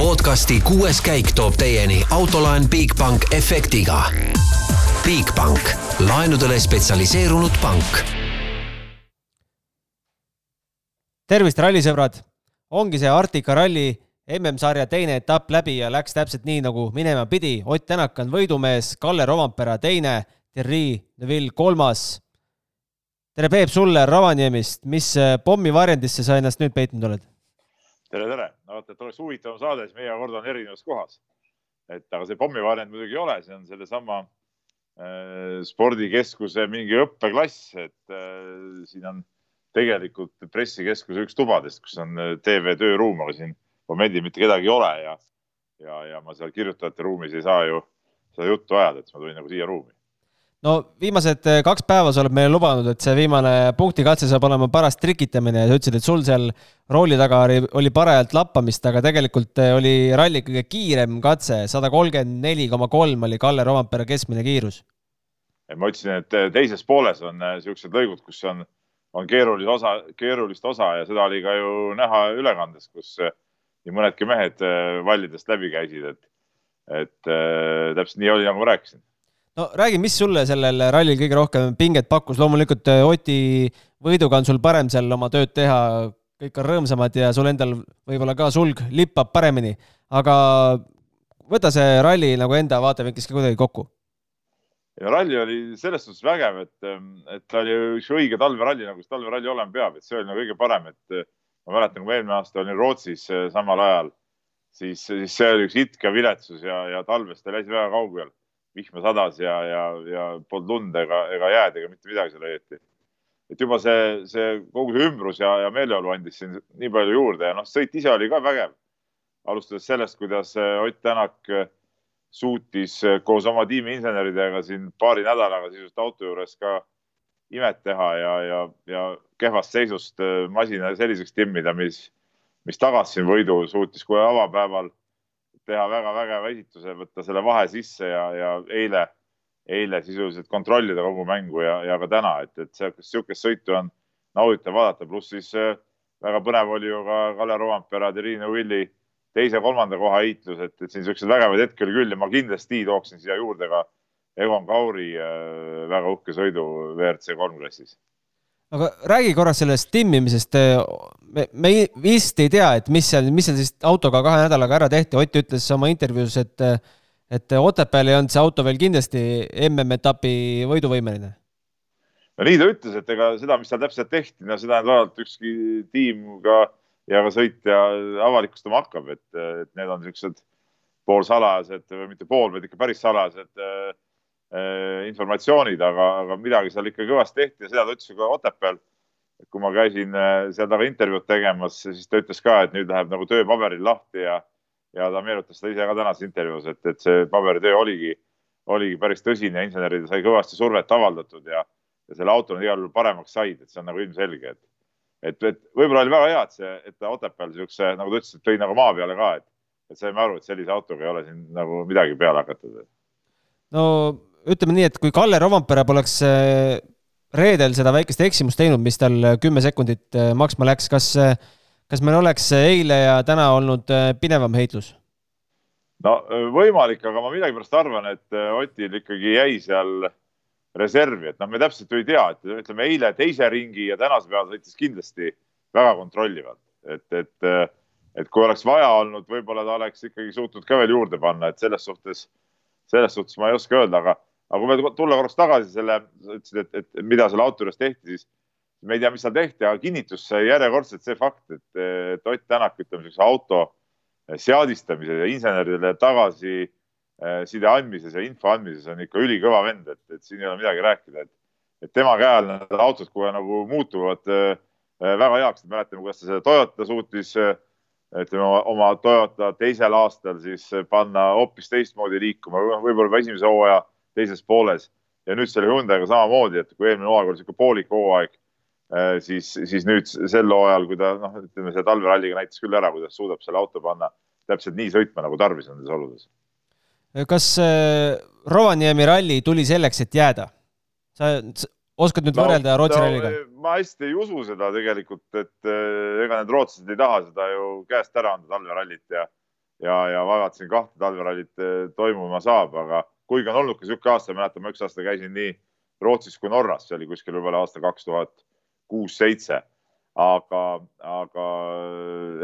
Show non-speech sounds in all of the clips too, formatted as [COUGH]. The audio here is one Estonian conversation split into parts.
podcasti kuues käik toob teieni autolaen Bigbank efektiga. Bigbank, laenudele spetsialiseerunud pank. tervist, rallisõbrad! ongi see Arktika ralli MM-sarja teine etapp läbi ja läks täpselt nii, nagu minema pidi. Ott Tänak on võidumees, Kalle Rovampera teine, Thierry Neville kolmas. tere, Peep, sulle Ravaniemist, mis pommivarjendisse sa ennast nüüd peitnud oled? Tere, tere, vaata, et oleks huvitavam saade, siis meie kord on erinevas kohas. et aga see pommivarjend muidugi ei ole, see on sellesama äh, spordikeskuse mingi õppeklass, et äh, siin on tegelikult pressikeskuse üks tubadest, kus on äh, TV tööruum, aga siin momendil mitte kedagi ei ole ja, ja, ja ma seal kirjutajate ruumis ei saa ju seda juttu ajada, et siis ma tulin nagu siia ruumi no viimased eh, kaks päeva sa oled meile lubanud, et see viimane punktikatse saab olema paras trikitamine ja sa ütlesid, et sul seal rooli taga oli, oli parajalt lappamist, aga tegelikult eh, oli ralli kõige kiirem katse, sada kolmkümmend neli koma kolm oli Kalle Rovampere keskmine kiirus. ma ütlesin, et eh, teises pooles on niisugused lõigud, kus on, on keerulist osa, keerulist osa ja seda oli ka ju näha ülekandes, kus nii mõnedki mehed vallidest läbi käisid, et, et täpselt nii oli, nagu ma rääkisin no räägi, mis sulle sellel rallil kõige rohkem pinget pakkus, loomulikult äh, Oti võiduga on sul parem seal oma tööd teha, kõik on rõõmsamad ja sul endal võib-olla ka sulg lippab paremini, aga võta see ralli nagu enda vaatevinklist ka kuidagi kokku. ja ralli oli selles suhtes vägev, et, ähm, et ta oli üks õige talveralli, nagu see talveralli olema peab, et see oli nagu kõige parem, et äh, ma mäletan, kui eelmine aasta olin Rootsis äh, samal ajal, siis, siis see oli üks itkev viletsus ja, ja talvest ta läks väga kaugel vihma sadas ja, ja, ja polnud lund ega, ega jääd ega mitte midagi seal õieti. et juba see, see kogu see ümbrus ja, ja meeleolu andis siin nii palju juurde ja noh, sõit ise oli ka vägev. alustades sellest, kuidas äh, Ott Tänak äh, suutis äh, koos oma tiimi inseneridega siin paari nädalaga sisuliselt auto juures ka imet teha ja, ja, ja kehvast seisust masina selliseks timmida, mis, mis tagas siin võidu, suutis kohe avapäeval teha väga vägeva esituse, võtta selle vahe sisse ja, ja eile, eile sisuliselt kontrollida kogu mängu ja, ja ka täna, et, et sihukest sõitu on nauditav vaadata, pluss siis äh, väga põnev oli ju ka Kalle Rovampere, Triinu Villi teise-kolmanda koha heitlus, et, et siin siukseid vägevaid hetki oli küll ja ma kindlasti tooksin siia juurde ka Egon Kauri äh, väga uhke sõidu WRC kolm klassis aga räägi korra sellest timmimisest. me, me vist ei tea, et mis seal, mis seal siis autoga kahe nädalaga ära tehti. Ott ütles oma intervjuus, et, et Otepääl ei olnud see auto veel kindlasti MM-etapi võiduvõimeline. no nii ta ütles, et ega seda, mis seal täpselt tehti, no seda ainult ükski tiim ka ja ka sõitja avalikustama hakkab, et, et need on niisugused poolsalajased või mitte pool, vaid ikka päris salajased Äh, informatsioonid, aga, aga midagi seal ikka kõvasti tehti ja seda ta ütles ka Otepääl. kui ma käisin äh, seal taga intervjuud tegemas, siis ta ütles ka, et nüüd läheb nagu töö paberil lahti ja, ja ta meenutas seda ise ka tänases intervjuus, et, et see paberitöö oligi, oligi päris tõsine, insenerid sai kõvasti survet avaldatud ja, ja selle auto on igal juhul paremaks said, et see on nagu ilmselge, et, et, et võib-olla oli väga hea, et see, et ta Otepääl siukse, nagu ta ütles, et tõi nagu maa peale ka, et, et saime aru, et sellise autoga ei ole siin nagu midagi peale hakatud. no ütleme nii, et kui Kalle Rovampere poleks äh, reedel seda väikest eksimust teinud, mis tal äh, kümme sekundit äh, maksma läks, kas, kas meil oleks eile ja täna olnud pidevam heitlus? no võimalik, aga ma millegipärast arvan, et Otil ikkagi jäi seal reservi, et noh, me täpselt ju ei tea, et ütleme eile teise ringi ja tänase peale sõitis kindlasti väga kontrollivalt, et, et, et kui oleks vaja olnud, võib-olla ta oleks ikkagi suutnud ka veel juurde panna, et selles suhtes, selles suhtes ma ei oska öelda, aga aga kui me tulla korraks tagasi selle, sa ütlesid, et, et mida selle auto juures tehti, siis me ei tea, mis seal tehti, aga kinnitus sai järjekordselt see fakt, et, et Ott Tänak, ütleme niisuguse auto seadistamise ja inseneridele tagasiside eh, andmises ja info andmises on ikka ülikõva vend, et, et siin ei ole midagi rääkida, et, et tema käe all need autod kohe nagu muutuvad äh, väga heaks, et mäletame, kuidas ta selle Toyota suutis äh, ütleme oma, Toyota teisel aastal siis panna hoopis teistmoodi liikuma, võib-olla esimese hooaja teises pooles ja nüüd selle Hyundai'ga samamoodi, et kui eelmine hooaeg oli niisugune poolik hooaeg, äh, siis, siis nüüd sel hooajal, kui ta noh, ütleme selle talveralliga näitas küll ära, kuidas suudab selle auto panna täpselt nii sõitma, nagu tarvis on nendes oludes. kas äh, Rovaniemi ralli tuli selleks, et jääda? sa oskad nüüd no, võrrelda Rootsi no, ralliga? ma hästi ei usu seda tegelikult, et äh, ega need rootslased ei taha seda ju käest ära anda talverallit ja ja, ja vaevalt siin kahte talverallit toimuma saab, aga kuigi on olnud ka niisugune aasta, mäletan, ma üks aasta käisin nii Rootsis kui Norras, see oli kuskil võib-olla aasta kaks tuhat kuus-seitse. aga, aga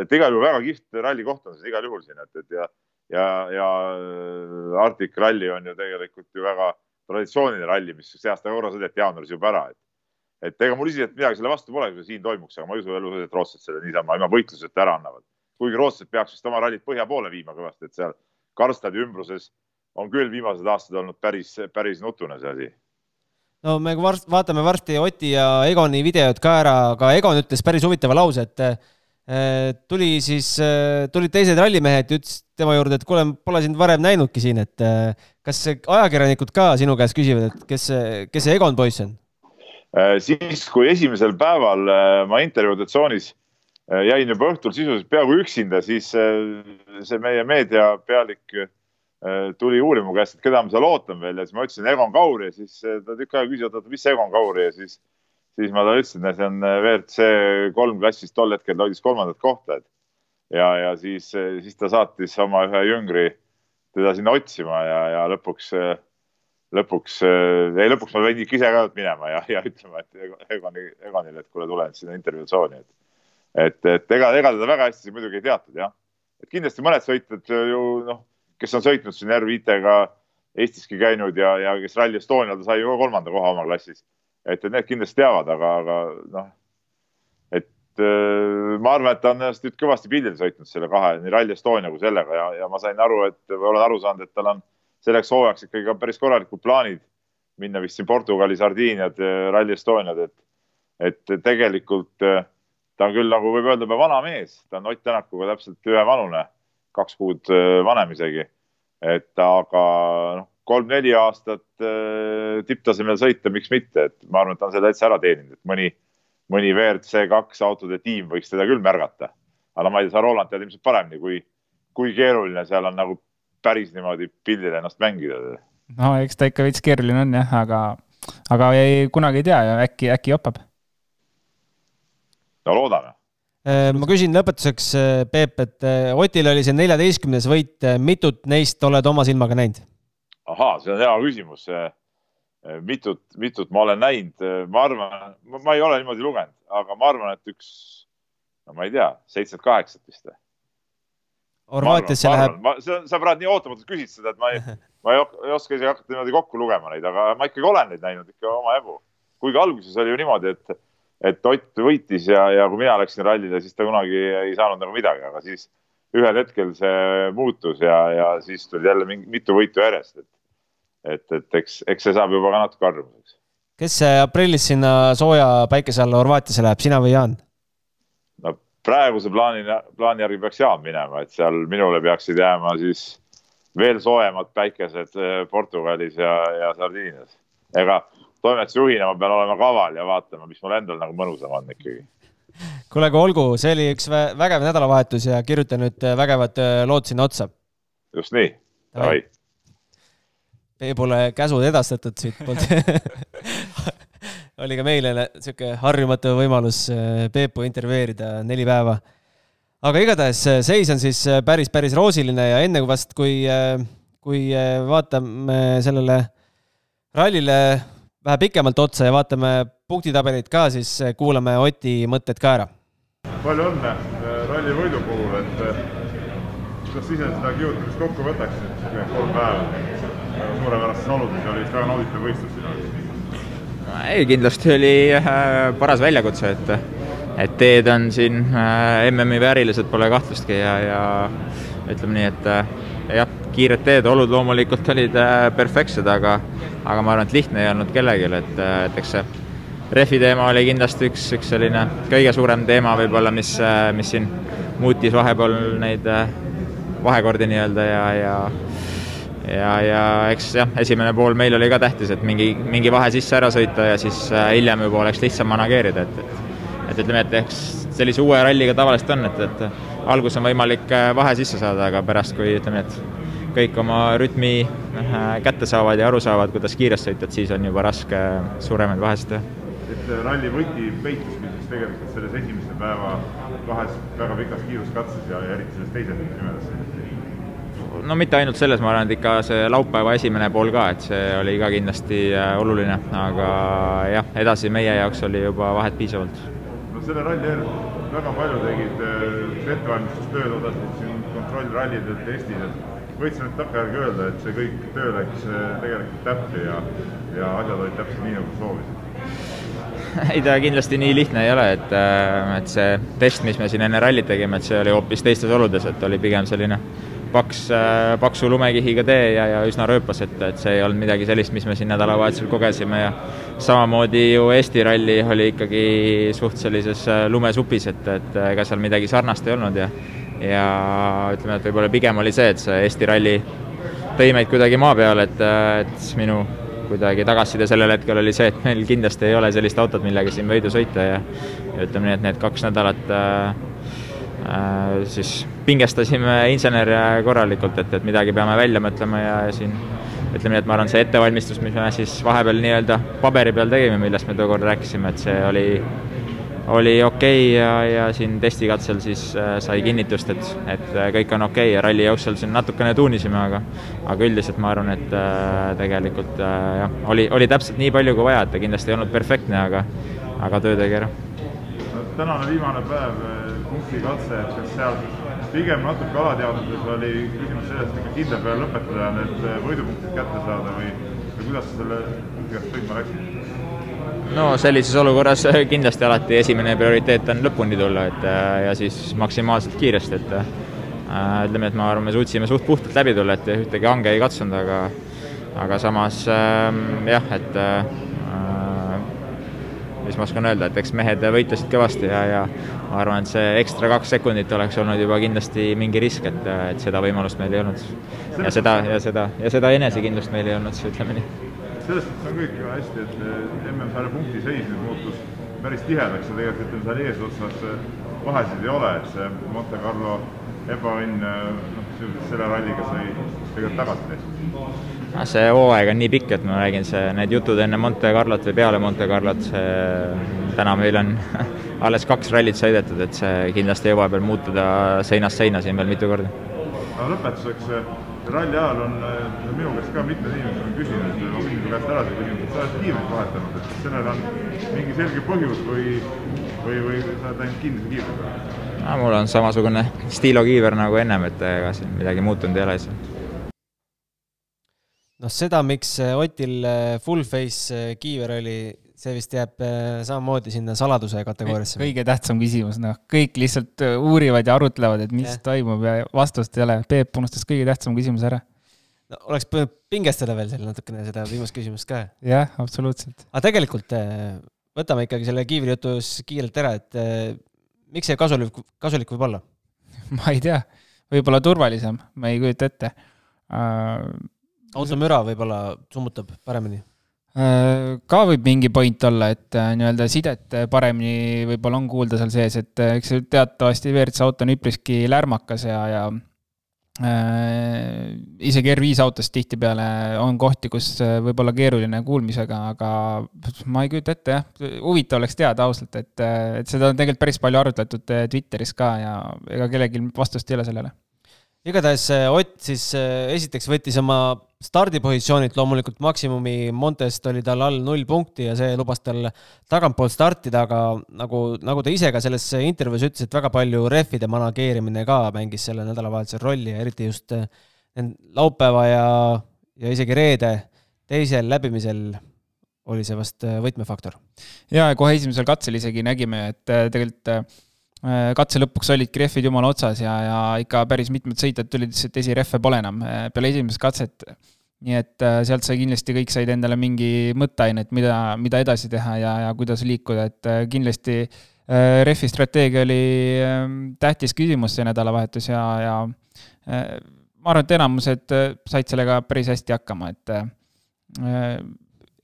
et igal juhul väga kihvt rallikoht on see igal juhul siin, et, et ja, ja, ja Arctic Rally on ju tegelikult ju väga traditsiooniline ralli, mis see aasta korra sõideti jaanuaris juba ära, et et ega mul isiklikult midagi selle vastu pole, kui see siin toimuks, aga ma ei usu elu, et rootslased selle niisama ilma võitluseta ära annavad. kuigi rootslased peaks vist oma rallit põhja poole viima kõvasti, et seal Karlstadi ümbruses on küll viimased aastad olnud päris, päris nutune see asi. no me varst, vaatame varsti Oti ja Egoni videot ka ära, aga Egon ütles päris huvitava lause, et äh, tuli siis, äh, tulid teised rallimehed ja ütles tema juurde, et kuule, pole sind varem näinudki siin, et äh, kas ajakirjanikud ka sinu käest küsivad, et kes see, kes see Egon poiss on? siis, kui esimesel päeval ma intervjuude tsoonis jäin juba õhtul sisuliselt peaaegu üksinda, siis see meie meediapealik Äh, tuli uurima mu käest, et keda ma seal ootan veel ja siis ma ütlesin Egon Kauri ja siis äh, ta tükk aega küsis, et mis Egon Kauri ja siis, siis ma talle ütlesin, et see on äh, WRC kolm klassis tol hetkel ta hoidis kolmandat kohta, et ja, ja siis, siis ta saatis oma ühe jüngri teda sinna otsima ja, ja lõpuks, lõpuks, ei lõpuks ma pidin ikka ise ka minema ja, ja ütlema, et Egoni, Egonile, et kuule, tule sinna intervjuutsooni, et et, et ega, ega teda väga hästi muidugi ei teatud jah. et kindlasti mõned sõitjad ju noh kes on sõitnud siin R5-ga Eestiski käinud ja, ja kes Rally Estonial sai ju ka kolmanda koha oma klassis. et, et need kindlasti teavad, aga, aga noh, et äh, ma arvan, et ta on ennast nüüd kõvasti pildil sõitnud selle kahe, nii Rally Estonia kui sellega ja, ja ma sain aru, et või olen aru saanud, et tal on selleks hooajaks ikkagi ka päris korralikud plaanid minna vist siin Portugali, Sardiiniad, Rally Estoniad, et, et tegelikult äh, ta on küll nagu võib öelda juba vana mees, ta on Ott Tänakuga täpselt ühevanune kaks kuud äh, vanem isegi. et aga noh, kolm-neli aastat äh, tipptasemel sõita, miks mitte, et ma arvan, et ta on selle täitsa ära teeninud, et mõni, mõni WRC kaks autode tiim võiks teda küll märgata. aga ma ei tea, sa Roland tead ilmselt paremini, kui, kui keeruline seal on nagu päris niimoodi pildil ennast mängida. no eks ta ikka veits keeruline on jah, aga, aga ei, kunagi ei tea ja äkki, äkki jopab. no loodame ma küsin lõpetuseks, äh, Peep, et äh, Otil oli see neljateistkümnes võit, mitut neist oled oma silmaga näinud? ahaa, see on hea küsimus. mitut, mitut ma olen näinud, ma arvan, ma ei ole niimoodi lugenud, aga ma arvan, et üks, no ma ei tea, seitset-kaheksat vist. Horvaatiasse läheb. sa praegu nii ootamatult küsid seda, et ma ei, [LAUGHS] ma ei, ei oska isegi hakata niimoodi kokku lugema neid, aga ma ikkagi olen neid näinud ikka omajagu. kuigi alguses oli ju niimoodi, et et Ott võitis ja, ja kui mina läksin rallile, siis ta kunagi ei saanud nagu midagi, aga siis ühel hetkel see muutus ja, ja siis tuli jälle mingi mitu võitu järjest, et et, et eks, eks see saab juba ka natuke harjumuseks. kes aprillis sinna sooja päikese alla Horvaatiasse läheb, sina või Jaan? no praeguse plaani, plaani järgi peaks Jaan minema, et seal minule peaksid jääma siis veel soojemad päikesed eh, Portugalis ja, ja Sardiinias. ega toimetusjuhina ma pean olema kaval ja vaatama, mis mul endal nagu mõnusam on ikkagi. kuule, aga olgu, see oli üks vägev nädalavahetus ja kirjuta nüüd äh, vägevad äh, lood sinna otsa. just nii, davai. Peebule käsud edastatud siitpoolt [LAUGHS] oli ka meile sihuke harjumatu võimalus äh, Peepu intervjueerida neli päeva. aga igatahes seis on siis päris, päris roosiline ja enne kui vast, kui, kui vaatame sellele rallile vähe pikemalt otsa ja vaatame punktitabelit ka, siis kuulame Oti mõtted ka ära. palju õnne eh, ralli võidu puhul, et eh, kuidas ise seda kihutamist kokku võtaksid, kolm päeva suurepärastes oludes ja oli väga nauditav võistlus sinu jaoks? ei, kindlasti oli paras väljakutse, et, et teed on siin MM-i väärilised, pole kahtlustki ja, ja ütleme nii, et jah, kiired teed, olud loomulikult olid perfektsed, aga aga ma arvan, et lihtne ei olnud kellelgi, et, et eks see refi teema oli kindlasti üks, üks selline kõige suurem teema võib-olla, mis, mis siin muutis vahepeal neid äh, vahekordi nii-öelda ja, ja ja, ja eks jah, esimene pool meil oli ka tähtis, et mingi, mingi vahe sisse ära sõita ja siis äh, hiljem juba oleks lihtsam manageerida, et, et et ütleme, et eks sellise uue ralliga tavaliselt on, et, et algus on võimalik äh, vahe sisse saada, aga pärast, kui ütleme, et kõik oma rütmi äh, kätte saavad ja aru saavad, kuidas kiiresti sõita, et siis on juba raske suuremaid vahesid teha. et äh, ralli võti peituski siis tegelikult selles esimese päeva kahes väga pikas kiiruskatses ja eriti selles teises nimedas no mitte ainult selles, ma arvan, et ikka see laupäeva esimene pool ka, et see oli ka kindlasti oluline, aga jah, edasi meie jaoks oli juba vahet piisavalt. no selle ralli eel väga palju tegid ettevalmistustööd, osasid siin kontrollrallidel, testid, et võid sa nüüd takkajärgi öelda, et see kõik töö läks tegelikult täppi ja, ja asjad olid täpselt nii, nagu soovisid? [LAUGHS] ei, ta kindlasti nii lihtne ei ole, et, äh, et see test, mis me siin enne rallit tegime, et see oli hoopis teistes oludes, et oli pigem selline paks, äh, paksu lumekihiga tee ja, ja üsna rööpas, et, et see ei olnud midagi sellist, mis me siin nädalavahetusel kogesime. Ja samamoodi ju Eesti ralli oli ikkagi suht sellises äh, lumesupis, et, et ega seal midagi sarnast ei olnud ja ja ütleme, et võib-olla pigem oli see, et see Eesti ralli tõi meid kuidagi maa peale, et, et minu kuidagi tagasiside sellel hetkel oli see, et meil kindlasti ei ole sellist autot, millega siin võidu sõita ja ja ütleme nii, et need kaks nädalat äh, äh, siis pingestasime insenere korralikult, et, et midagi peame välja mõtlema ja siin ütleme nii, et ma arvan, see ettevalmistus, mis me siis vahepeal nii-öelda paberi peal tegime, millest me tookord rääkisime, et see oli oli okei okay ja, ja siin testikatsel siis äh, sai kinnitust, et, et äh, kõik on okei okay ja ralli jooksul siin natukene tuunisime, aga aga üldiselt ma arvan, et äh, tegelikult äh, jah, oli, oli täpselt nii palju kui vaja, et ta kindlasti ei olnud perfektne, aga aga töö tegi ära. Tänane viimane päev, äh, punktikatse, et kas seal pigem natuke alateadvuses oli küsimus selles, et kindla peale lõpetada ja need äh, võidupunktid kätte saada või, või kuidas sa selle punkti sõitma läksid? no sellises olukorras äh, kindlasti alati esimene prioriteet on lõpuni tulla, et äh, ja siis maksimaalselt kiiresti, et ütleme, et ma arvan, me suutsime suht puhtalt läbi tulla, et ühtegi hange ei katsunud, aga aga samas äh, jah, et äh, mis ma oskan öelda, et eks mehed võitlesid kõvasti ja, ja ma arvan, et see ekstra kaks sekundit oleks olnud juba kindlasti mingi risk, et, et seda võimalust meil ei olnud. ja seda, ja seda, ja seda enesekindlust meil ei olnud, ütleme nii selles suhtes on kõik ju hästi, et MM-sarja punktiseis nüüd muutus päris tihedaks ja tegelikult ütleme, seal eesotsas vahesid ei ole, et see Monte Carlo ebaõnn, noh, selle ralliga sai tegelikult tagasi tehtud see hooaeg on nii pikk, et ma räägin, see, need jutud enne Monte Carlot või peale Monte Carlot, see täna meil on [LAUGHS] alles kaks rallit sõidetud, et see kindlasti jõuab veel muutuda seinast seina siin veel mitu korda. aga lõpetuseks ralli ajal on minu käest ka mitmed inimesed on küsinud, ma küsin su käest ära selle küsimuse, et sa oled kiivrit vahetanud, et sellel on mingi selge põhjus või, või, või sa oled ainult kinnise kiivri peal? No mul on samasugune stiilokiiver nagu ennem, et ega siin midagi muutunud ei ole lihtsalt. noh, seda, miks Otil full face kiiver oli, see vist jääb äh, samamoodi sinna saladuse kategooriasse. kõige tähtsam küsimus, noh, kõik lihtsalt äh, uurivad ja arutlevad, et mis yeah. toimub ja vastust ei ole. Peep unustas kõige tähtsama küsimuse ära. no oleks pidanud pingestada veel seal natukene seda viimast küsimust ka. jah, absoluutselt. aga tegelikult äh, võtame ikkagi selle kiivri jutus kiirelt ära, et miks see kasulik, kasulik võib olla? [LAUGHS] Ma ei tea, võib-olla turvalisem, ma ei kujuta ette. Uh,. automüra võib-olla summutab paremini. Äh, ka võib mingi point olla, et äh, nii-öelda sidet paremini võib-olla on kuulda seal sees, et äh, eks teatavasti WRC auto on üpriski lärmakas ja, ja äh, isegi R5 autos tihtipeale on kohti, kus võib olla keeruline kuulmisega, aga ma ei kujuta ette jah, huvitav oleks teada ausalt, et, et seda on tegelikult päris palju arutletud Twitteris ka ja ega kellelgi vastust ei ole sellele igatahes Ott siis äh, esiteks võttis oma stardipositsioonilt loomulikult maksimumi, Montest oli tal all null punkti ja see lubas tal tagantpoolt startida, aga nagu, nagu ta ise ka selles intervjuus ütles, et väga palju rehvide manageerimine ka mängis sellel nädalavahetusel rolli ja eriti just äh, laupäeva ja, ja isegi reede teisel läbimisel oli see vast võtmefaktor. ja kohe esimesel katsel isegi nägime, et tegelikult katse lõpuks olidki rehvid jumala otsas ja, ja ikka päris mitmed sõitjad tulid, ütlesid, et esirehve pole enam äh, peale esimest katset. nii et äh, sealt sai kindlasti, kõik said endale mingi mõtteainet, mida, mida edasi teha ja, ja kuidas liikuda, et kindlasti rehvi strateegia oli ähm, tähtis küsimus see nädalavahetus ja, ja ma arvan, et enamused said sellega päris hästi hakkama, et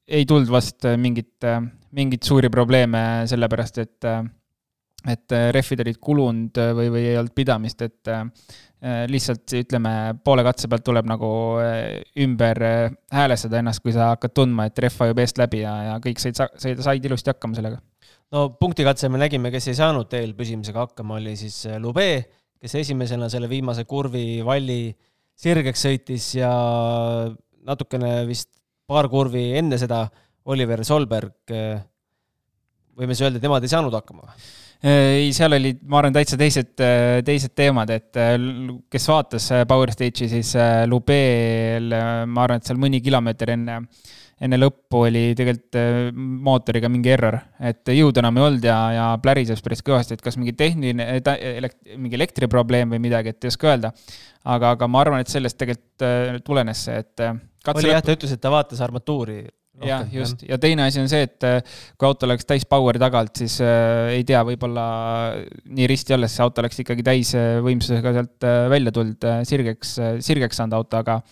ei tulnud vast mingit, mingeid suuri probleeme, sellepärast et et äh, rehvid olid kulunud äh, või, või ei olnud pidamist, et äh, lihtsalt ütleme, poole katse pealt tuleb nagu ümber häälestada ennast, kui sa hakkad tundma, et rehv vajub eest läbi ja, ja kõik said, said, said ilusti hakkama sellega. no punktikatse me nägime, kes ei saanud teel püsimisega hakkama, oli siis Lube, kes esimesena selle viimase kurvi valli sirgeks sõitis ja natukene vist paar kurvi enne seda Oliver Solberg, võime siis öelda, et nemad ei saanud hakkama või? Ei, seal olid, ma arvan, täitsa teised, teised teemad, et kes vaatas Power Stage'i, siis Lubeel, ma arvan, et seal mõni kilomeeter enne, enne lõppu oli tegelikult mootoriga mingi error, et jõudu enam ei olnud ja, ja plärises päris kõvasti, et kas mingi tehniline, mingi elektriprobleem või midagi, et ei oska öelda. aga, aga ma arvan, et sellest tegelikult tulenes see, et oli jah, ta ütles, et ta vaatas armatuuri jah, just, ja teine asi on see, et äh, kui auto läks täis power'i tagant, siis äh, ei tea, võib-olla nii risti olles see auto läks ikkagi täisvõimsusega sealt äh, välja tulnud äh,, sirgeks äh,, sirgeks saanud auto, aga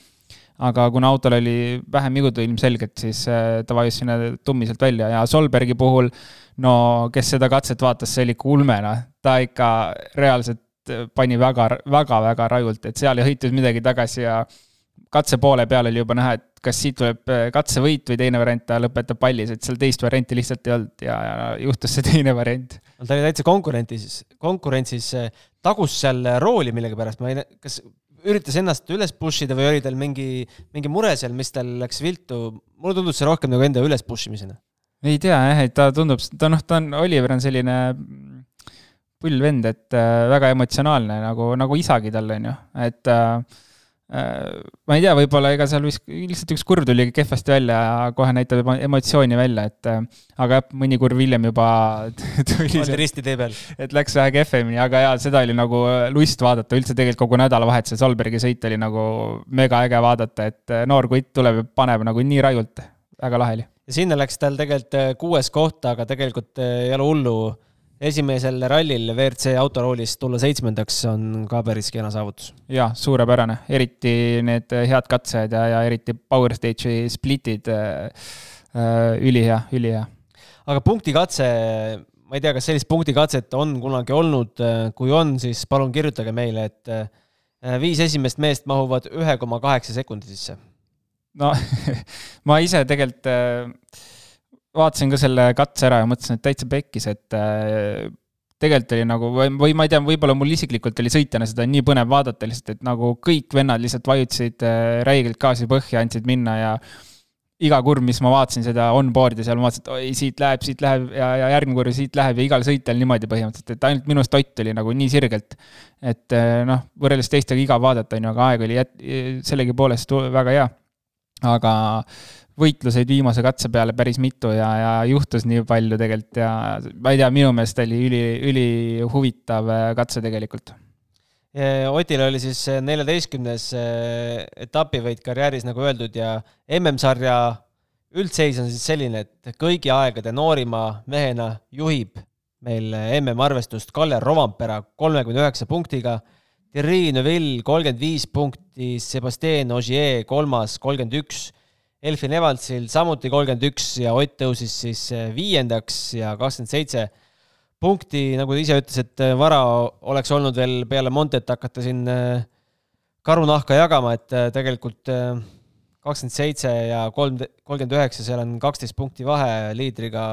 aga kuna autol oli vähem jõudu ilmselgelt, siis äh, ta vajus sinna tummiselt välja. Ja Solbergi puhul, no kes seda katset vaatas, see oli ikka ulme, noh. ta ikka reaalselt pani väga, väga, väga rajult, et seal ei hõitud midagi tagasi ja katse poole peal oli juba näha, et kas siit tuleb äh, katsevõit või teine variant, ta lõpetab pallis, et seal teist varianti lihtsalt ei olnud ja, ja juhtus see [LAUGHS] teine variant. ta oli täitsa konkurentsis, konkurentsis äh, tagus seal rooli millegipärast, ma ei tea, kas üritas ennast üles push ida või oli tal mingi, mingi mure seal, mis tal läks viltu, mulle tundus see rohkem nagu enda üles push imisena. ei tea jah, et ta tundub, ta noh, ta on, Oliver on selline pull vend, et äh, väga emotsionaalne nagu, nagu isagi tal on ju, et äh, Äh, ma ei tea, võib-olla ega seal vist lihtsalt üks kurv tuli kehvasti välja ja kohe näitab emotsiooni välja, et äh, aga jah, mõni kurv hiljem juba [LAUGHS] tuli see, risti tee peal. et läks vähe kehvemini, aga jaa, seda oli nagu lust vaadata, üldse tegelikult kogu nädalavahetuse Solbergi sõit oli nagu mega äge vaadata, et äh, noor kutt tuleb ja paneb nagu nii rajult, väga lahe oli. ja sinna läks tal tegelikult kuues koht, aga tegelikult ei ole hullu esimesel rallil WRC autoroolis tulla seitsmendaks on ka päris kena saavutus. jaa, suurepärane, eriti need head katsed ja, ja eriti Power Stage'i splitid äh,, äh ülihea, ülihea. aga punktikatse, ma ei tea, kas sellist punktikatset on kunagi olnud, kui on, siis palun kirjutage meile, et äh, viis esimest meest mahuvad ühe koma kaheksa sekundi sisse. no [LAUGHS] ma ise tegelikult äh, vaatasin ka selle katse ära ja mõtlesin, et täitsa pekkis, et äh, tegelikult oli nagu, või, ma ei tea, võib-olla mul isiklikult oli sõitjana seda nii põnev vaadata lihtsalt, et nagu kõik vennad lihtsalt vajutasid äh, räigelt gaasi põhja, andsid minna ja iga kurv, mis ma vaatasin seda on-board'i seal, ma vaatasin, et oi, siit läheb, siit läheb ja, ja järgmine kurv siit läheb ja igal sõitjal niimoodi põhimõtteliselt, et ainult minust Ott oli nagu nii sirgelt. et äh, noh, võrreldes teistega igav vaadata, on ju, aga aeg oli jät-, sellegipoolest väga hea. aga võitluseid viimase katse peale päris mitu ja, ja juhtus nii palju tegelikult ja ma ei tea, minu meelest oli üli, ülihuvitav äh, katse tegelikult. Otil oli siis neljateistkümnes äh, etapivõit karjääris, nagu öeldud, ja MM-sarja üldseis on siis selline, et kõigi aegade noorima mehena juhib meil MM-arvestust Kalle Rovampera kolmekümne üheksa punktiga, Thierry Neuville kolmkümmend viis punkti, Sebastian Ogier kolmas kolmkümmend üks Elfin Evansil samuti kolmkümmend üks ja Ott tõusis siis eh, viiendaks ja kakskümmend seitse punkti, nagu ta ise ütles, et eh, vara oleks olnud veel peale Montet hakata siin eh, karunahka jagama, et tegelikult kakskümmend seitse ja kolm, kolmkümmend üheksa, seal on kaksteist punkti vahe liidriga,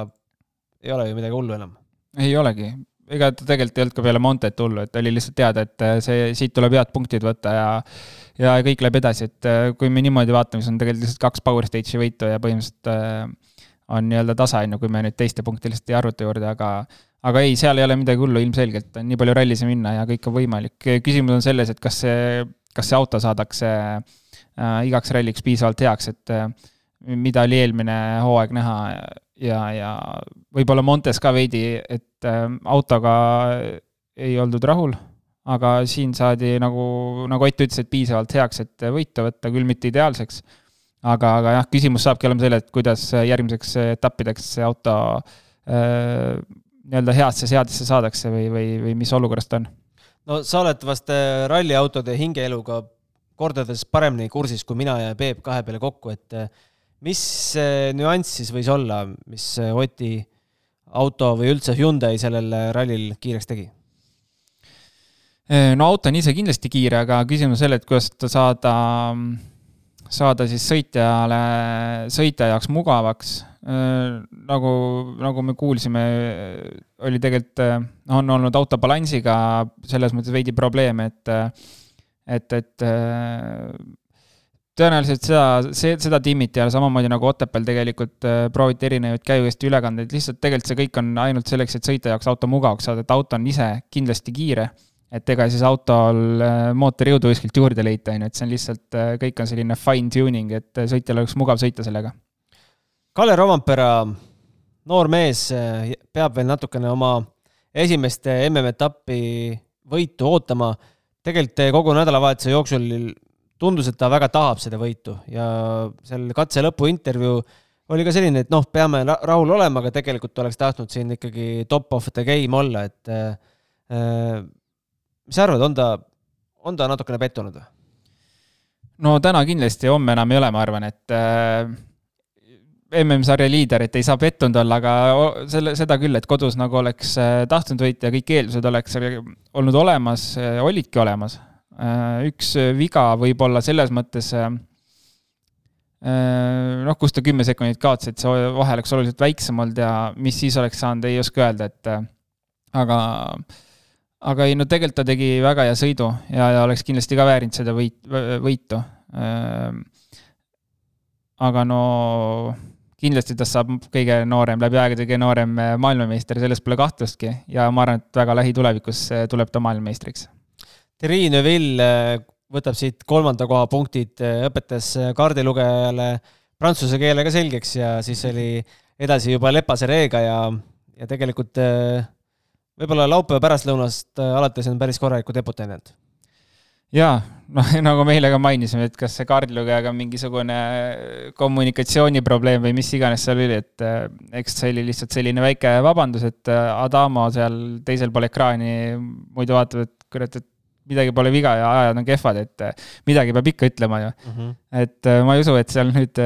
ei ole ju midagi hullu enam. ei olegi, ega ta tegelikult ei olnud ka peale Montet hullu, et oli lihtsalt teada, et äh, see, siit tuleb head punktid võtta ja ja kõik läheb edasi, et äh, kui me niimoodi vaatame, siis on tegelikult lihtsalt kaks Power Stage'i võitu ja põhimõtteliselt äh, on nii-öelda tasa, on ju, kui me nüüd teiste punkte lihtsalt ei arvuta juurde, aga aga ei, seal ei ole midagi hullu ilmselgelt, on nii palju rallisi minna ja kõik on võimalik. küsimus on selles, et kas see, kas see auto saadakse igaks ralliks piisavalt heaks, et mida oli eelmine hooaeg näha ja, ja võib-olla Montes ka veidi, et äh, autoga ei oldud rahul, aga siin saadi nagu, nagu Ott ütles, et piisavalt heaks, et võita võtta, küll mitte ideaalseks. aga, aga jah, küsimus saabki olema selle, et kuidas järgmiseks etappideks see auto äh, nii-öelda heasse seadesse saadakse või, või, või mis olukorras ta on? no sa oled vast äh, ralliautode hingeeluga kordades paremini kursis kui mina ja Peep kahe peale kokku, et äh, mis nüanss siis võis olla, mis Oti auto või üldse Hyundai sellel rallil kiireks tegi? no auto on ise kindlasti kiire, aga küsimus selle, et kuidas ta saada, saada siis sõitjale, sõitja jaoks mugavaks. nagu, nagu me kuulsime, oli tegelikult, on olnud auto balansiga selles mõttes veidi probleeme, et et, et äh, tõenäoliselt seda, see, seda tiimiti ja samamoodi nagu Otepääl tegelikult äh, prooviti erinevaid käiviesti ülekandeid, lihtsalt tegelikult see kõik on ainult selleks, et sõita jaoks auto mugavaks saada, et auto on ise kindlasti kiire. et ega siis autol mootorijõudu kuskilt juurde leida, on ju, et see on lihtsalt, kõik on selline fine tuning, et sõitjal oleks mugav sõita sellega. Kalle Rovampere, noor mees, peab veel natukene oma esimest MM-etappi võitu ootama. tegelikult kogu nädalavahetuse jooksul tundus, et ta väga tahab seda võitu ja seal katse lõpu intervjuu oli ka selline, et noh, peame rahul olema, aga tegelikult oleks tahtnud siin ikkagi top of the game olla, et äh, mis sa arvad, on ta, on ta natukene pettunud või? no täna kindlasti, homme enam ei ole, ma arvan, et äh, MM-sarja liider, et ei saa pettunud olla, aga selle, seda küll, et kodus nagu oleks äh, tahtnud võita ja kõik eeldused oleks olnud olemas, äh, olidki olemas. Äh, üks viga võib-olla selles mõttes, noh, kus ta kümme sekundit kaotas, et see vahe oleks oluliselt väiksem olnud ja mis siis oleks saanud, ei oska öelda, et aga, aga ei, no tegelikult ta tegi väga hea sõidu ja, ja oleks kindlasti ka väärinud seda võit, võitu. aga no kindlasti tast saab kõige noorem, läbi aegade kõige noorem maailmameister, selles pole kahtlustki ja ma arvan, et väga lähitulevikus tuleb ta maailmameistriks. Thierry Neuville eh, võtab siit kolmanda koha punktid, õpetas kaardilugejale prantsuse keele ka selgeks ja siis oli edasi juba Lepase reega ja, ja tegelikult võib-olla laupäeva pärastlõunast alates on päris korralikku tempot näidanud jaa, noh, [LAUGHS] nagu me eile ka mainisime, et kas see kaardilugejaga on mingisugune kommunikatsiooniprobleem või mis iganes seal oli, et eks see oli lihtsalt selline väike vabandus, et Adamo seal teisel pool ekraani muidu vaatab, et kurat, et midagi pole viga ja ajad on kehvad, et eh, midagi peab ikka ütlema ju mm. -hmm. et ma ei usu, et seal nüüd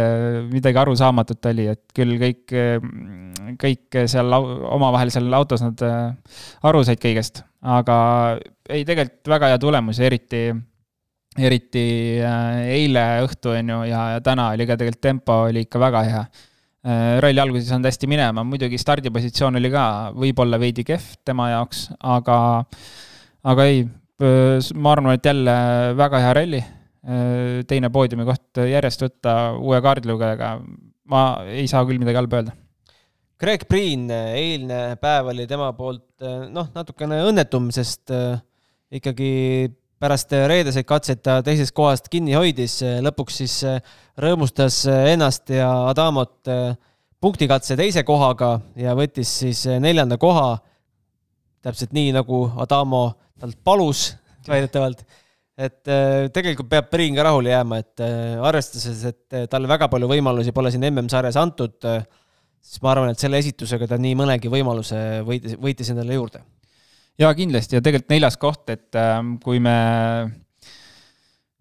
midagi arusaamatut oli, et küll kõik, kõik seal omavahel seal autos nad aru said kõigest, aga ei, tegelikult väga hea tulemus ja eriti, eriti eile õhtu, on ju, ja, ja täna oli ka tegelikult tempo oli ikka väga hea. Ralli alguses ei saanud hästi minema, muidugi stardipositsioon oli ka võib-olla veidi kehv tema jaoks, aga, aga ei, ma arvan, et jälle väga hea ralli. Teine poodiumi koht järjest võtta uue kaardilugejaga, ma ei saa küll midagi halba öelda Greg Priin, eilne päev oli tema poolt noh, natukene õnnetum, sest ikkagi pärast reedeseid katseid ta teisest kohast kinni hoidis, lõpuks siis rõõmustas ennast ja Adamot punktikatse teise kohaga ja võttis siis neljanda koha. täpselt nii, nagu Adamo talt palus väidetavalt. et tegelikult peab Priin ka rahule jääma, et arvestades, et talle väga palju võimalusi pole siin MM-sarjas antud, siis ma arvan, et selle esitusega ta nii mõnegi võimaluse võitis, võitis endale juurde jaa, kindlasti ja tegelikult neljas koht, et ähm, kui me,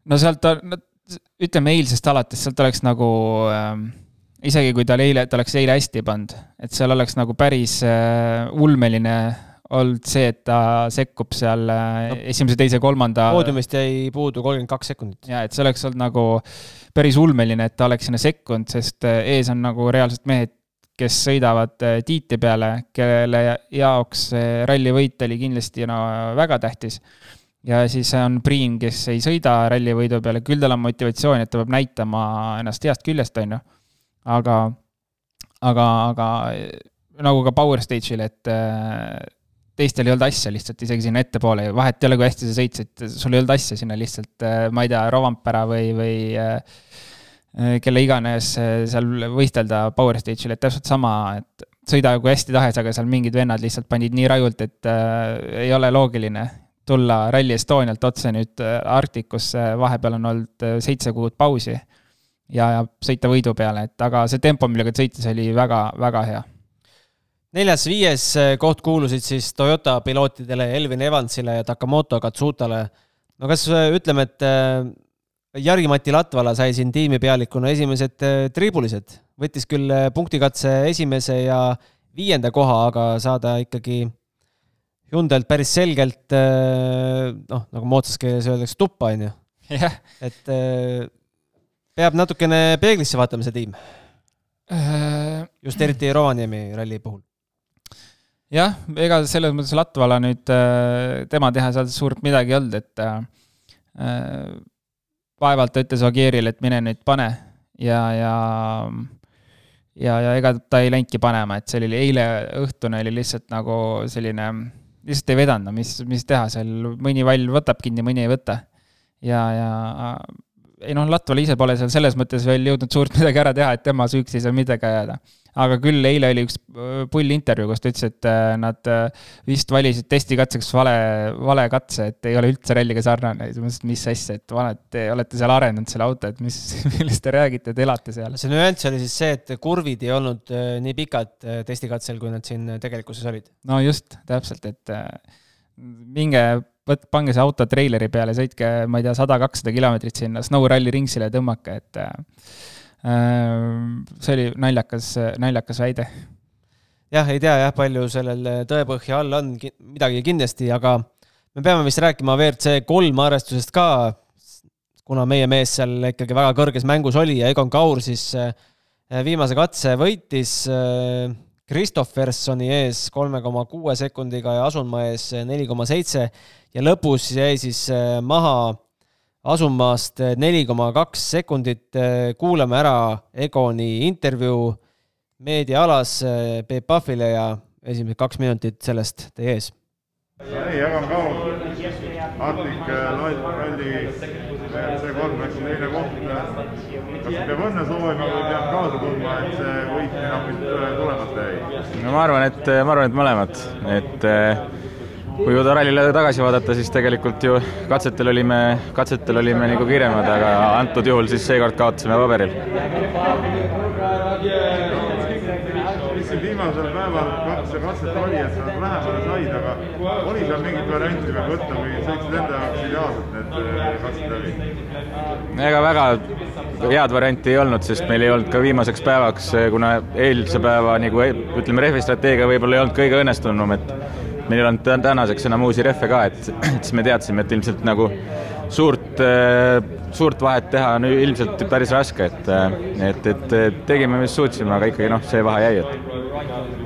no sealt, no ütleme eilsest alates, sealt oleks nagu ähm, isegi kui tal eile, ta oleks eile hästi pannud, et seal oleks nagu päris äh, ulmeline olnud see, et ta sekkub seal äh, no, esimese, teise, kolmanda. poodiumist jäi puudu kolmkümmend kaks sekundit. ja et see oleks olnud nagu päris ulmeline, et ta oleks sinna sekkunud, sest äh, ees on nagu reaalselt mehed, kes sõidavad äh, tiiti peale, kelle jaoks rallivõit oli kindlasti no väga tähtis. ja siis on Priin, kes ei sõida rallivõidu peale, küll tal on motivatsioon, et ta peab näitama ennast heast küljest, on ju. aga, aga, aga nagu ka Power Stage'il, et teistel ei olnud asja lihtsalt isegi sinna ettepoole, vahet ei ole, kui hästi sa sõitsid, sul ei olnud asja sinna lihtsalt, äh, ma ei tea, Rovampera või, või Äh, kelle iganes äh, seal võistelda Power Stage'il, et täpselt sama, et sõida kui hästi tahes, aga seal mingid vennad lihtsalt panid nii rajult, et äh, ei ole loogiline tulla Rally Estonialt otse nüüd äh, Arktikusse, vahepeal on olnud seitse kuud pausi ja, ja sõita võidu peale, et aga see tempo, millega ta sõitis, oli väga, väga hea. Neljas-viies koht kuulusid siis Toyota pilootidele Elvin Evansile ja Takamoto Katsutale. no kas ütleme, et Jari-Mati Latvala sai siin tiimipealikuna esimesed äh, triibulised, võttis küll äh, punktikatse esimese ja viienda koha, aga saada ikkagi Hyundai'lt päris selgelt äh, noh, nagu moodsas keeles öeldakse, tuppa, on ju. et peab natukene peeglisse vaatama, see tiim. just eriti Rovaniemi ralli puhul jah, ega selles mõttes Latvala nüüd, tema teha seal suurt midagi ei olnud, et vaevalt ta ütles Ogierile, et mine nüüd pane ja, ja ja, ja ega ta ei läinudki panema, et see oli eile õhtune oli lihtsalt nagu selline, lihtsalt ei vedanud, no mis, mis teha seal, mõni vall võtab kinni, mõni ei võta. ja, ja ei noh, Latval ise pole seal selles mõttes veel jõudnud suurt midagi ära teha, et tema süüks ei saa midagi ajada aga küll eile oli üks äh, pull intervjuu, kus ta ütles, et äh, nad äh, vist valisid testikatseks vale, vale katse, et ei ole üldse ralliga sarnane. siis ma mõtlesin, et mis asja, et vana, et te olete seal arendanud selle auto, et mis, [LAUGHS] millest te räägite, te elate seal. see nüanss oli siis see, et kurvid ei olnud nii pikad testikatsel, kui nad siin tegelikkuses olid. no just, täpselt, et minge võt-, pange see auto treileri peale, sõitke, ma ei tea, sada, kakssada kilomeetrit sinna Snow Rally ringsile ja tõmmake, et see oli naljakas, naljakas väide. jah, ei tea jah, palju sellel tõepõhja all on, midagi kindlasti, aga me peame vist rääkima WRC kolm arvestusest ka, kuna meie mees seal ikkagi väga kõrges mängus oli ja Egon Kaur siis äh, viimase katse võitis Kristoffersoni äh, ees kolme koma kuue sekundiga ja Asunmaa ees neli koma seitse ja lõpus jäi siis maha asumaast neli koma kaks sekundit. kuulame ära Egoni intervjuu meediaalas Peep Pahvile ja esimesed kaks minutit sellest teie ees. ei, Egon Kaur, Arctic Rally WRC kolm, eks teine koht. kas peab õnne soovima või peab kaasa tundma, et see võit nii napilt tulemata jäi? no ma arvan, et, ma arvan, et mõlemad, et kui Udo rallile tagasi vaadata, siis tegelikult ju katsetel olime, katsetel olime nagu kiiremad, aga antud juhul siis seekord kaotasime paberil. mis siin viimasel päeval katse, katset oli, et sa lähemale said, aga oli seal mingit varianti veel võtta või sõitsid enda jaoks ideaalselt need äh, katsed läbi? ega väga head varianti ei olnud, sest meil ei olnud ka viimaseks päevaks, kuna eilse päeva nagu ütleme, rehvistrateegia võib-olla ei olnud kõige õnnestunum, et meil ei olnud tänaseks enam uusi rehve ka, et, [CLEARS THROAT] siis me teadsime, et ilmselt nagu suurt, suurt vahet teha on ilmselt päris raske, et, et, et tegime, mis suutsime, aga ikkagi noh, see vahe jäi, et.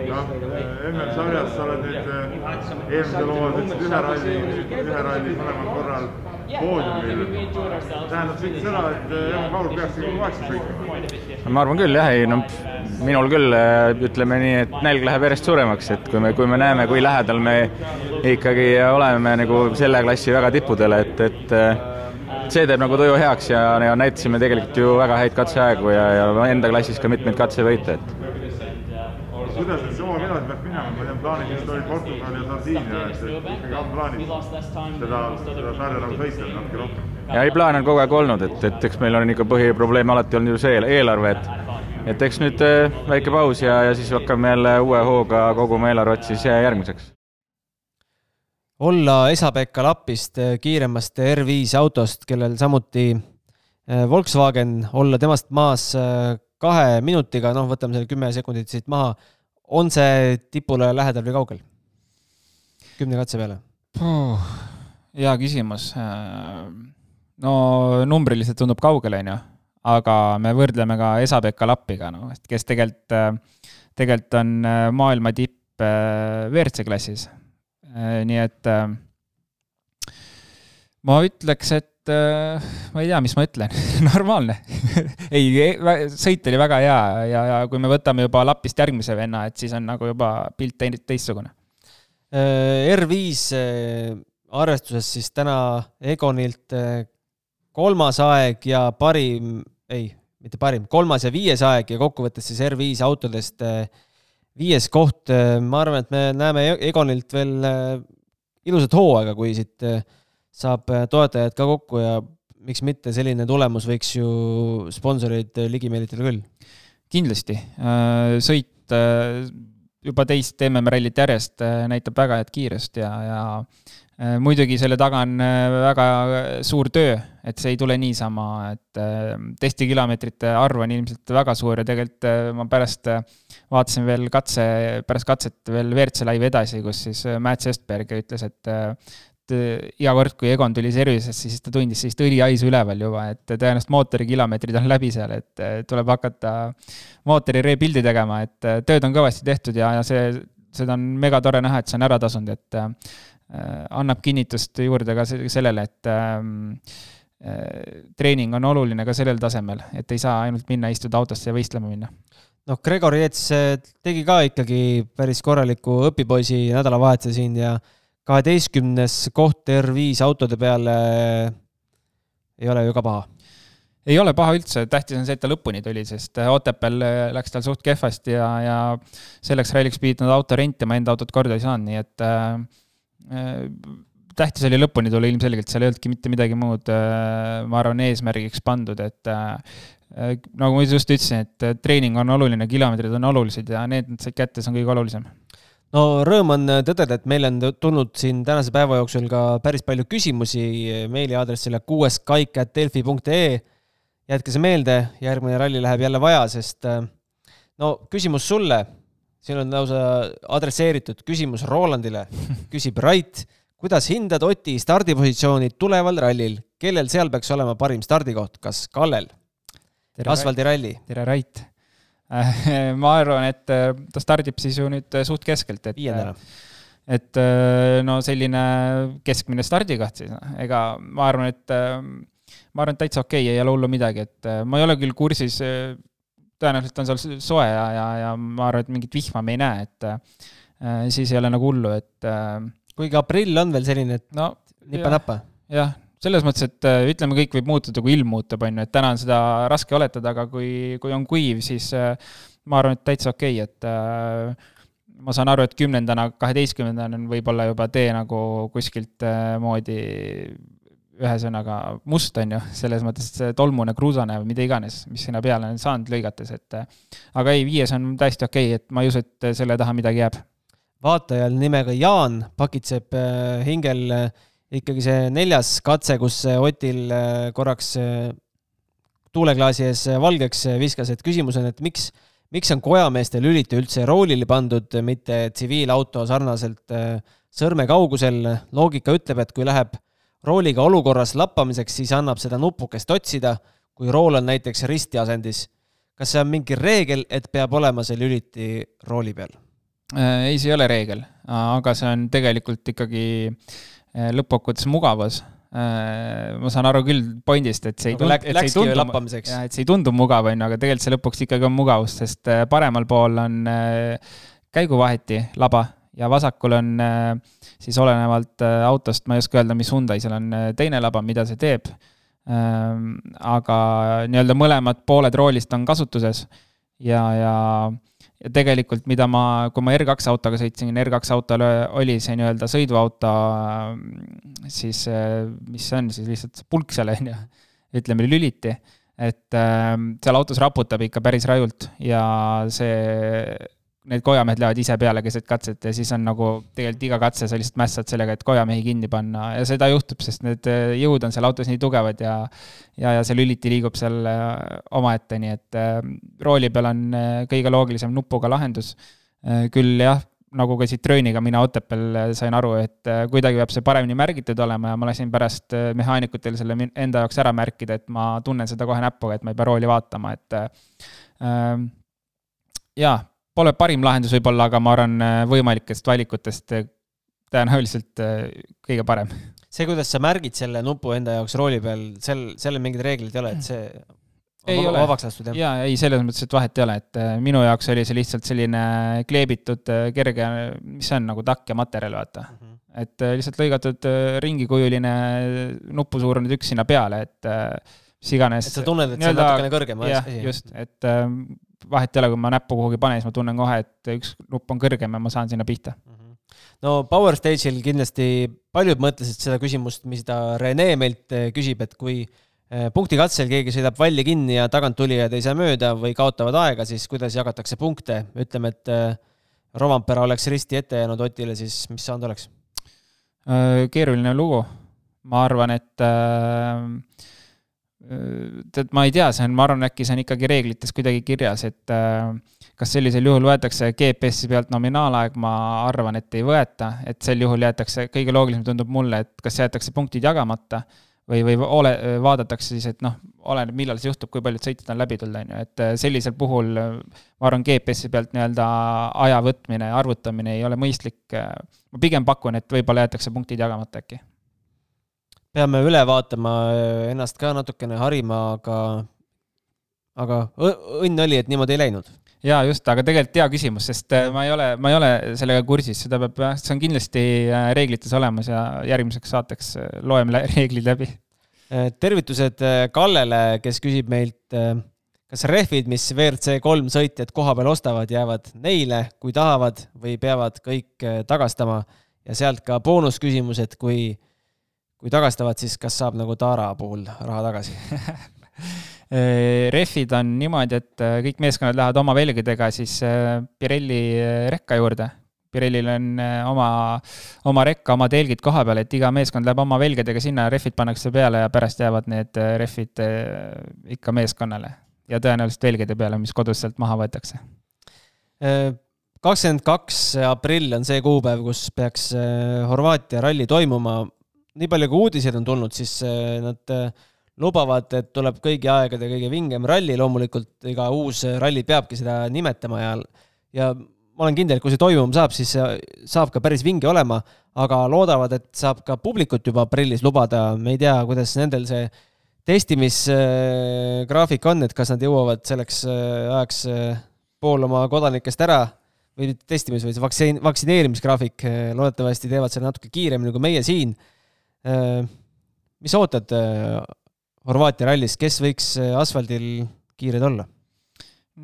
noh, MM-sarjas sa oled nüüd eelmisel hooajal ütlesid ühe ralli, ühe ralli mõlemal korral poodiumil. tähendab see seda, et Evan Kaur peaks kogu aeg sõitma? Ma arvan küll jah, ei no minul küll ütleme nii, et nälg läheb järjest suuremaks, et kui me, kui me näeme, kui lähedal me ikkagi oleme nagu selle klassi väga tippudele, et, et see teeb nagu tuju heaks ja, ja näitasime tegelikult ju väga häid katseaegu ja, ja enda klassis ka mitmeid katsevõite, et kuidas nüüd hooaeg edasi peaks minema, ma tean, plaanis vist oli Portugal ja Sardiinia, et ikkagi on plaanis seda, seda sarja nagu sõita natuke rohkem? Ja ei, plaan on kogu aeg olnud, et, et eks meil on ikka põhiprobleem alati olnud ju see eelarve, et et eks nüüd äh, väike paus ja, ja siis hakkame jälle uue hooga koguma eelarvet siis järgmiseks. olla Esa-Pekka Lapist äh, kiiremast R5 autost, kellel samuti äh, Volkswagen, olla temast maas kahe minutiga, noh, võtame selle kümme sekundit siit maha on see tipule lähedal või kaugel? kümne katse peale hea küsimus. No numbriliselt tundub kaugel, on ju, aga me võrdleme ka Esa-Pekka Lappiga, noh, kes tegelikult, tegelikult on maailma tipp äh, WRC klassis. Äh, nii et äh, ma ütleks, et äh, ma ei tea, mis ma ütlen [LAUGHS] normaalne [LAUGHS] ei, sõit oli väga hea ja, ja kui me võtame juba Lapist järgmise venna, et siis on nagu juba pilt teistsugune. Äh, R5 äh, arvestuses siis täna Egonilt kolmas aeg ja parim, ei, mitte parim, kolmas ja viies aeg ja kokkuvõttes siis R5 autodest viies koht. ma arvan, et me näeme Egonilt veel ilusat hooaega, kui siit saab äh, toetajad ka kokku ja miks mitte, selline tulemus võiks ju sponsoreid äh, ligi meelitada küll. kindlasti, äh, sõit juba teist MM-rallit järjest näitab väga head kiirust ja, ja muidugi selle taga on väga suur töö, et see ei tule niisama, et testikilomeetrite arv on ilmselt väga suur ja tegelikult ma pärast vaatasin veel katse, pärast katset veel WRC laivi edasi, kus siis Mats Estberg ütles, et iga kord, kui Egon tuli service'isse, siis ta tundis sellist õlihaisu üleval juba, et tõenäoliselt mootori kilomeetrid on läbi seal, et tuleb hakata mootori rebuild'i tegema, et tööd on kõvasti tehtud ja, ja see, seda on megatore näha, et see on ära tasunud, et annab kinnitust juurde ka sellele, et ähm, treening on oluline ka sellel tasemel, et ei saa ainult minna, istuda autosse ja võistlema minna noh, Gregor Jets tegi ka ikkagi päris korraliku õpipoisi nädalavahetuse siin ja kaheteistkümnes koht R5 autode peale ei ole ju ka paha. ei ole paha üldse, tähtis on see, et ta lõpuni tuli, sest Otepääl läks tal suht kehvasti ja, ja selleks ralliks pidid nad auto rentima, enda autot korda ei saanud, nii et äh, tähtis oli lõpuni tulla ilmselgelt, seal ei olnudki mitte midagi muud äh,, ma arvan, eesmärgiks pandud, et äh, Äh, nagu ma just ütlesin, et treening on oluline, kilomeetrid on olulised ja need nad said kätte, see on kõige olulisem. no rõõm on tõdeda, et meil on tulnud siin tänase päeva jooksul ka päris palju küsimusi meiliaadressile kuueskaik.delfi.ee. jätke see meelde, järgmine ralli läheb jälle vaja, sest äh, no küsimus sulle, siin on lausa adresseeritud küsimus Rolandile, küsib Rait kuidas hindad Oti stardipositsiooni tuleval rallil, kellel seal peaks olema parim stardikoht, kas Kallel? asfaldiralli. tere, Rait! [LAUGHS] ma arvan, et äh, ta stardib siis ju nüüd äh, suht keskelt, et viiendana. Äh, et no selline keskmine stardikoht siis, ega ma arvan, et ma arvan, et täitsa okei okay,, ei ole hullu midagi, et ma ei ole küll kursis, tõenäoliselt on seal soe ja, ja, ja ma arvan, et mingit vihma me ei näe, et siis ei ole nagu hullu, et kuigi aprill on veel selline, et no, nipa-napa. jah, selles mõttes, et äh, ütleme, kõik võib muutuda, kui ilm muutub, on ju, et täna on seda raske oletada, aga kui, kui on kuiv, siis äh, ma arvan, et täitsa okei okay,, et äh, ma saan aru, et kümnendana, kaheteistkümnendana on võib-olla juba tee nagu kuskilt moodi ühesõnaga must, on ju, selles mõttes, tolmune, kruusane või mida iganes, mis sinna peale on saanud lõigates, et aga ei, viies on täiesti okei okay,, et ma ei usu, et selle taha midagi jääb. vaatajal nimega Jaan pakitseb hingel ikkagi see neljas katse, kus Otil äh, korraks äh, tuuleklaasi ees valgeks viskas, et küsimus on, et miks, miks on kojameeste lüliti üldse roolile pandud, mitte tsiviilauto sarnaselt äh, sõrme kaugusel. loogika ütleb, et kui läheb rooliga olukorras lappamiseks, siis annab seda nupukest otsida, kui rool on näiteks ristiasendis. kas see on mingi reegel, et peab olema see lüliti rooli peal? ei, see ei ole reegel, aga see on tegelikult ikkagi äh, Äh, lõppkokkuvõttes mugavus. Äh, ma saan aru küll pointist, et see ei tundu, et see ei tundu, et see ei tundu mugav, on ju, aga tegelikult see lõpuks ikkagi on mugavus, sest äh, paremal pool on käiguvaheti laba ja vasakul on siis olenevalt autost, ma ei oska öelda, mis Hyundai seal on teine laba, mida see teeb. aga nii-öelda mõlemad pooled roolist on kasutuses ja, ja ja tegelikult, mida ma, kui ma R2 autoga sõitsin, R2 autol oli see nii-öelda sõiduauto, siis mis see on siis lihtsalt pulk seal, [LAUGHS] on ju, ütleme lüliti. et äh, seal autos raputab ikka päris rajult ja see need kojamehed lähevad ise peale keset katset ja siis on nagu tegelikult iga katse sa lihtsalt mässad sellega, et kojamehi kinni panna ja seda juhtub, sest need äh, jõud on seal autos nii tugevad ja ja, ja see lüliti liigub seal äh, omaette, nii et äh, rooli peal on kõige loogilisem nupuga lahendus. küll jah, nagu ka Citrooniga mina Otepääl sain aru, et kuidagi peab see paremini märgitud olema ja ma lasin pärast mehaanikutele selle enda jaoks ära märkida, et ma tunnen seda kohe näpuga, et ma ei pea rooli vaatama, et äh, jaa Pole parim lahendus võib-olla, aga ma arvan, äh, võimalikest valikutest äh, tõenäoliselt äh, kõige parem. see, kuidas sa märgid selle nupu enda jaoks rooli peal, sel, sellel mingeid reegleid ei ole, et see ei ole. vabaks lastud, jah? jaa, ei, selles mõttes, et vahet ei ole, et minu jaoks oli see lihtsalt selline kleebitud kerge, mis see on, nagu takk ja materjal, vaata mm. -hmm. et lihtsalt lõigatud ringikujuline nupusuurune tükk sinna peale, et mis iganes. et sa tunned, et see on natukene kõrgem jah, just, et vahet ei ole, kui ma näppu kuhugi panen, siis ma tunnen kohe, et üks nupp on kõrgem ja ma saan sinna pihta. -hmm. no Power Stage'il kindlasti paljud mõtlesid seda küsimust, mis ta Rene meilt eh, küsib, et kui eh, punktikatsel keegi sõidab valli kinni ja taganttulijad ei saa mööda või kaotavad aega, siis kuidas jagatakse punkte, ütleme, et eh, Rovampere oleks risti ette jäänud Otile, siis mis saanud oleks? keeruline lugu, ma arvan, et äh, tead, ma ei tea, see on, ma arvan, äkki see on ikkagi reeglites kuidagi kirjas, et äh, kas sellisel juhul võetakse GPS-i pealt nominaalaeg, ma arvan, et ei võeta, et sel juhul jäetakse, kõige loogilisem tundub mulle, et kas jäetakse punktid jagamata või, või ole, vaadatakse siis, et noh, oleneb, millal see juhtub, kui paljud sõitjad on läbi tulnud, on ju, et sellisel puhul ma arvan, GPS-i pealt nii-öelda aja võtmine, arvutamine ei ole mõistlik. ma pigem pakun, et võib-olla jäetakse punktid jagamata äkki. Peame üle vaatama, ennast ka natukene harima, aga, aga õnn oli, et niimoodi ei läinud jaa, just, aga tegelikult hea küsimus, sest äh, ma ei ole, ma ei ole sellega kursis, seda peab, see on kindlasti äh, reeglites olemas ja järgmiseks saateks äh, loeme [LAUGHS] reeglid läbi. tervitused Kallele, kes küsib meilt, kas rehvid, mis WRC kolm sõitjad koha peal ostavad, jäävad neile, kui tahavad, või peavad kõik tagastama ja sealt ka boonusküsimus, et kui, kui tagastavad, siis kas saab nagu Taara puhul raha tagasi [LAUGHS] Äh, rehvid on niimoodi, et äh, kõik meeskonnad lähevad oma velgedega siis äh, Pirelli rekka juurde. Pirellil on oma, oma rekka, oma telgid koha peal, et iga meeskond läheb oma velgedega sinna, rehvid pannakse peale ja pärast jäävad need rehvid ikka meeskonnale. ja tõenäoliselt velgede peale, mis kodus sealt maha võetakse. kakskümmend kaks aprill on see kuupäev, kus peaks Horvaatia ralli toimuma. Nii palju, kui uudiseid on tulnud, siis nad lubavad, et tuleb kõigi aegade kõige vingem ralli, loomulikult iga uus ralli peabki seda nimetama ja, ja ma olen kindel, et kui see toimuma saab, siis saab ka päris vinge olema, aga loodavad, et saab ka publikut juba aprillis lubada, me ei tea, kuidas nendel see testimisgraafik on, et kas nad jõuavad selleks ajaks pool oma kodanikest ära või mitte testimis, vaid see vaktsiin, vaktsineerimisgraafik, loodetavasti teevad selle natuke kiiremini kui meie siin. Mis ootad Horvaatia rallis, kes võiks äh, asfaldil kiired olla?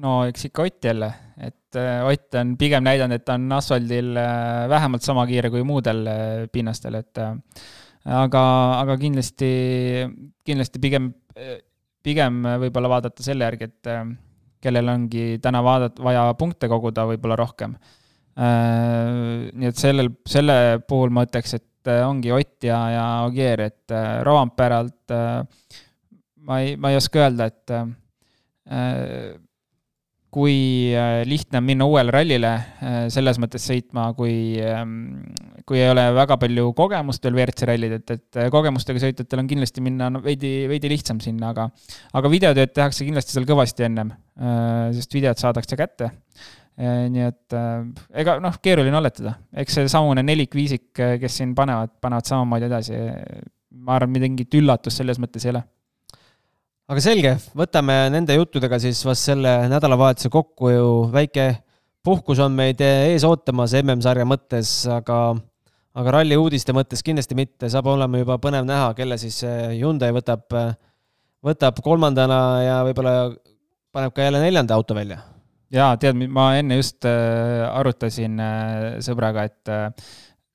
no eks ikka Ott jälle, et äh, Ott on pigem näidanud, et ta on asfaldil äh, vähemalt sama kiire kui muudel pinnastel, et aga, aga kindlasti, kindlasti pigem, pigem võib-olla vaadata selle järgi, et kellel ongi täna vaadata, vaja punkte koguda võib-olla rohkem. nii et sellel, selle puhul ma ütleks, et ongi Ott ja, ja Ogier, et Rovanperalt ma ei, ma ei oska öelda, et äh, kui äh, lihtne on minna uuele rallile äh, selles mõttes sõitma, kui, ähm, kui ei ole väga palju kogemust veel WRC rallid, et, et kogemustega sõitjatel on kindlasti minna no, veidi, veidi lihtsam sinna, aga aga videotööd tehakse kindlasti seal kõvasti ennem, sest videod saadakse kätte. Nii et ega noh, keeruline oletada, eks seesamune nelikviisik, kes siin panevad, panevad samamoodi edasi. ma arvan, mingit üllatust selles mõttes ei ole aga selge, võtame nende juttudega siis vast selle nädalavahetuse kokku ju, väike puhkus on meid ees ootamas MM-sarja mõttes, aga aga ralli uudiste mõttes kindlasti mitte, saab olema juba põnev näha, kelle siis Hyundai võtab, võtab kolmandana ja võib-olla paneb ka jälle neljanda auto välja. Jaa, tead, ma enne just äh, arutasin äh, sõbraga, et äh,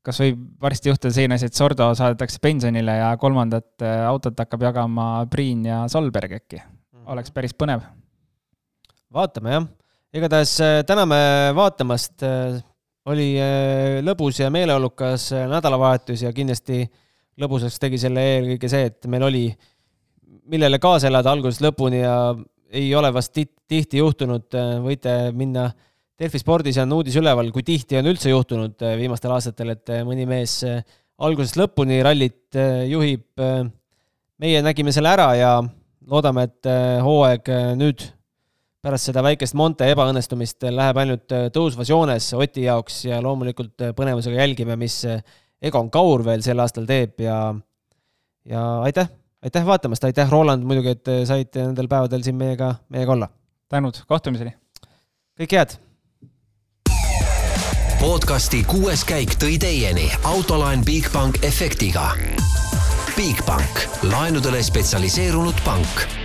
kas võib varsti juhtuda selline asi, et Sordo saadetakse pensionile ja kolmandat autot hakkab jagama Priin ja Solberg äkki? Mhm. oleks päris põnev. vaatame jah, igatahes täname vaatamast. Oli lõbus ja meeleolukas nädalavahetus ja kindlasti lõbusaks tegi selle eelkõige see, et meil oli, millele kaasa elada algusest lõpuni ja ei ole vast tihti juhtunud, võite minna Delfi spordis on uudis üleval, kui tihti on üldse juhtunud äh, viimastel aastatel, et äh, mõni mees äh, algusest lõpuni rallit juhib. meie nägime selle ära ja loodame, et hooaeg nüüd pärast seda väikest Monte ebaõnnestumist läheb ainult tõusvas joones Oti jaoks ja loomulikult põnevusega jälgime, mis Egon Kaur veel sel aastal teeb ja, ja aitäh, aitäh vaatamast, aitäh, Roland, muidugi, et saite nendel päevadel siin meiega, meiega olla. tänud, kohtumiseni! kõike head! podcasti kuues käik tõi teieni autolaen Bigbank efektiga. Bigbank, laenudele spetsialiseerunud pank